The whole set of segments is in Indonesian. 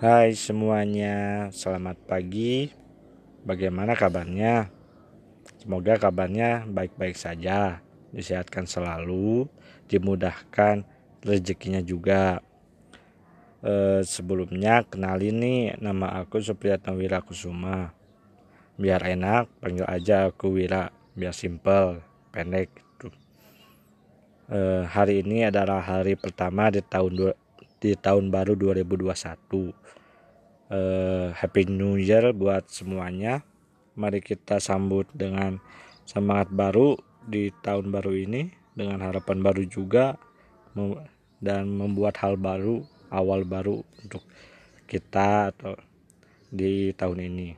Hai semuanya, selamat pagi. Bagaimana kabarnya? Semoga kabarnya baik-baik saja, disehatkan selalu, dimudahkan rezekinya juga. E, sebelumnya kenalin nih nama aku Supriyatna Wira Kusuma. Biar enak panggil aja aku Wira, biar simple, pendek gitu. E, hari ini adalah hari pertama di tahun di tahun baru 2021. Uh, Happy New Year buat semuanya. Mari kita sambut dengan semangat baru di tahun baru ini dengan harapan baru juga dan membuat hal baru, awal baru untuk kita atau di tahun ini.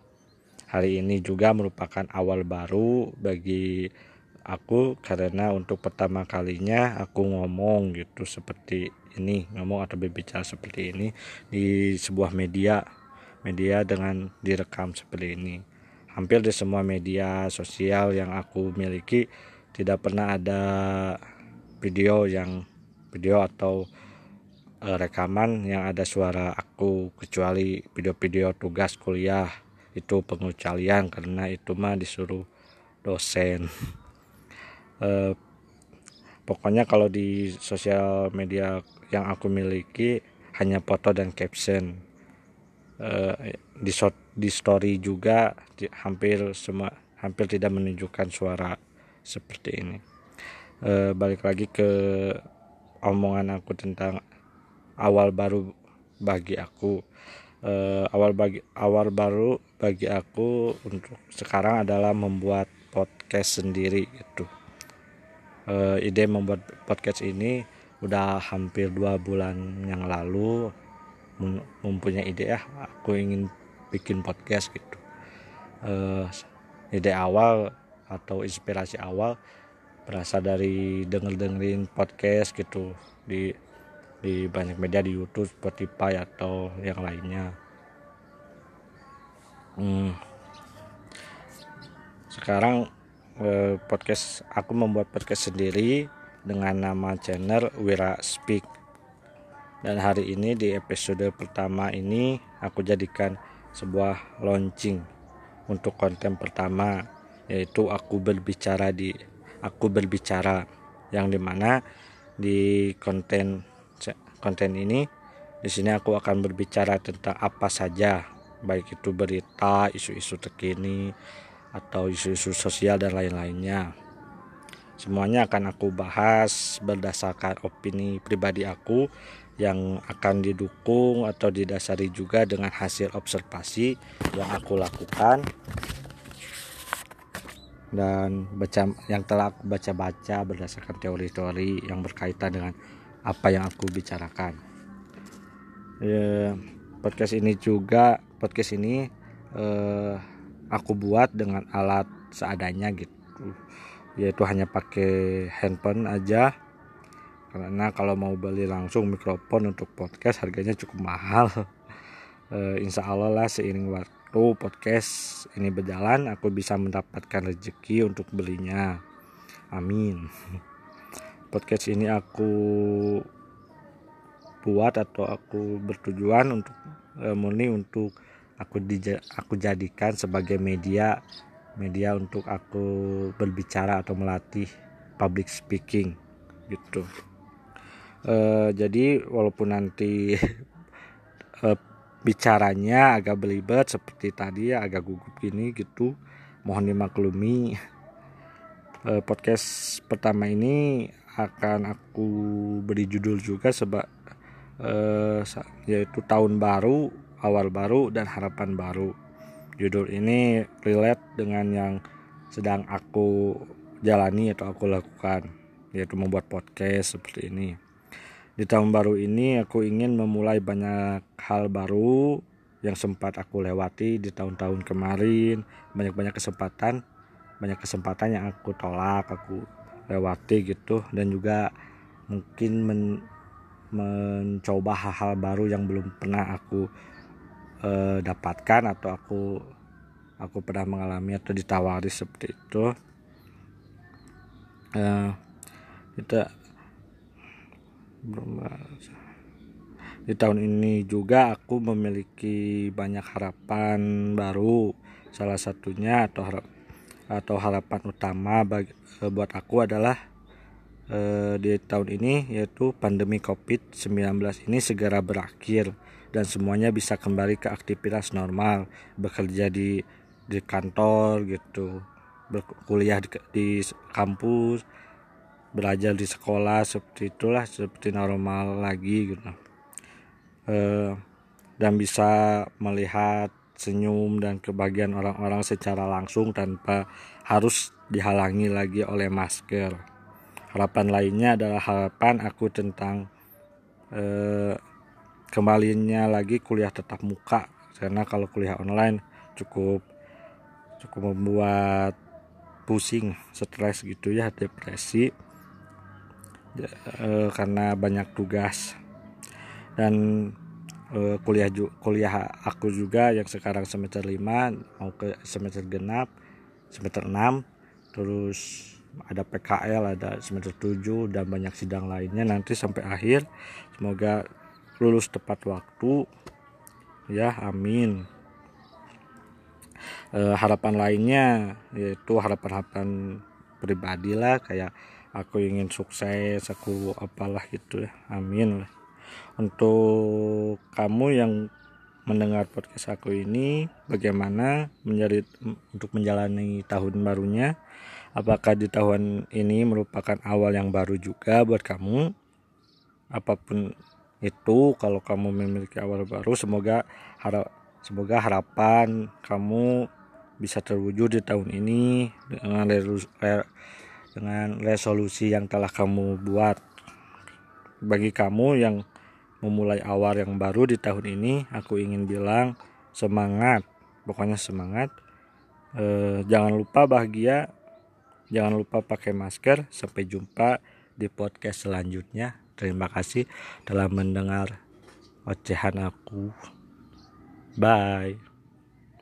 Hari ini juga merupakan awal baru bagi aku karena untuk pertama kalinya aku ngomong gitu seperti ini ngomong atau berbicara seperti ini di sebuah media media dengan direkam seperti ini. Hampir di semua media sosial yang aku miliki tidak pernah ada video yang video atau uh, rekaman yang ada suara aku kecuali video-video tugas kuliah. Itu pengecualian karena itu mah disuruh dosen uh, pokoknya kalau di sosial media yang aku miliki hanya foto dan caption. Uh, di short, di story juga di, hampir semua hampir tidak menunjukkan suara seperti ini. Uh, balik lagi ke omongan aku tentang awal baru bagi aku. Uh, awal bagi awal baru bagi aku untuk sekarang adalah membuat podcast sendiri gitu uh, ide membuat podcast ini udah hampir dua bulan yang lalu mempunyai ide ya aku ingin bikin podcast gitu uh, ide awal atau inspirasi awal berasal dari denger dengerin podcast gitu di di banyak media di YouTube Spotify atau yang lainnya hmm. sekarang eh, podcast aku membuat podcast sendiri dengan nama channel Wira Speak. Dan hari ini di episode pertama ini aku jadikan sebuah launching untuk konten pertama yaitu aku berbicara di aku berbicara yang di mana di konten konten ini di sini aku akan berbicara tentang apa saja baik itu berita isu-isu terkini atau isu-isu sosial dan lain-lainnya Semuanya akan aku bahas berdasarkan opini pribadi aku yang akan didukung atau didasari juga dengan hasil observasi yang aku lakukan dan baca yang telah aku baca-baca berdasarkan teori-teori yang berkaitan dengan apa yang aku bicarakan. Ya, podcast ini juga podcast ini eh, aku buat dengan alat seadanya gitu. Yaitu hanya pakai handphone aja. Karena kalau mau beli langsung mikrofon untuk podcast harganya cukup mahal. E, insya Allah lah seiring waktu podcast ini berjalan aku bisa mendapatkan rezeki untuk belinya. Amin. Podcast ini aku buat atau aku bertujuan untuk e, murni untuk aku dija, aku jadikan sebagai media media untuk aku berbicara atau melatih public speaking gitu. E, jadi walaupun nanti e, bicaranya agak belibet seperti tadi agak gugup gini gitu mohon dimaklumi. E, podcast pertama ini akan aku beri judul juga sebab e, yaitu tahun baru awal baru dan harapan baru. Judul ini relate dengan yang sedang aku jalani atau aku lakukan yaitu membuat podcast seperti ini. Di tahun baru ini aku ingin memulai banyak hal baru yang sempat aku lewati di tahun-tahun kemarin. Banyak-banyak kesempatan banyak kesempatan yang aku tolak aku lewati gitu. Dan juga mungkin men, mencoba hal-hal baru yang belum pernah aku eh, dapatkan atau aku aku pernah mengalami atau ditawari seperti itu. Eh, kita belum di tahun ini juga aku memiliki banyak harapan baru. Salah satunya atau harap atau harapan utama bagi, eh, buat aku adalah eh, di tahun ini yaitu pandemi COVID-19 ini segera berakhir dan semuanya bisa kembali ke aktivitas normal bekerja di di kantor gitu berkuliah di, di kampus belajar di sekolah seperti itulah seperti normal lagi gitu eh, dan bisa melihat senyum dan kebahagiaan orang-orang secara langsung tanpa harus dihalangi lagi oleh masker. Harapan lainnya adalah harapan aku tentang eh, kembalinya lagi kuliah tetap muka karena kalau kuliah online cukup cukup membuat pusing, stres gitu ya, depresi. Eh, karena banyak tugas. Dan uh, kuliah kuliah aku juga yang sekarang semester 5 mau ke semester genap semester 6 terus ada PKL ada semester 7 dan banyak sidang lainnya. Nanti sampai akhir semoga lulus tepat waktu. Ya amin. E, harapan lainnya yaitu harapan-harapan pribadi lah kayak aku ingin sukses aku apalah gitu ya. Amin untuk kamu yang mendengar podcast aku ini bagaimana menjadi untuk menjalani tahun barunya? Apakah di tahun ini merupakan awal yang baru juga buat kamu? Apa pun itu kalau kamu memiliki awal baru semoga harap semoga harapan kamu bisa terwujud di tahun ini dengan dengan resolusi yang telah kamu buat. Bagi kamu yang memulai awal yang baru di tahun ini aku ingin bilang semangat. Pokoknya semangat. E, jangan lupa bahagia. Jangan lupa pakai masker. Sampai jumpa di podcast selanjutnya terima kasih telah mendengar ocehan aku. Bye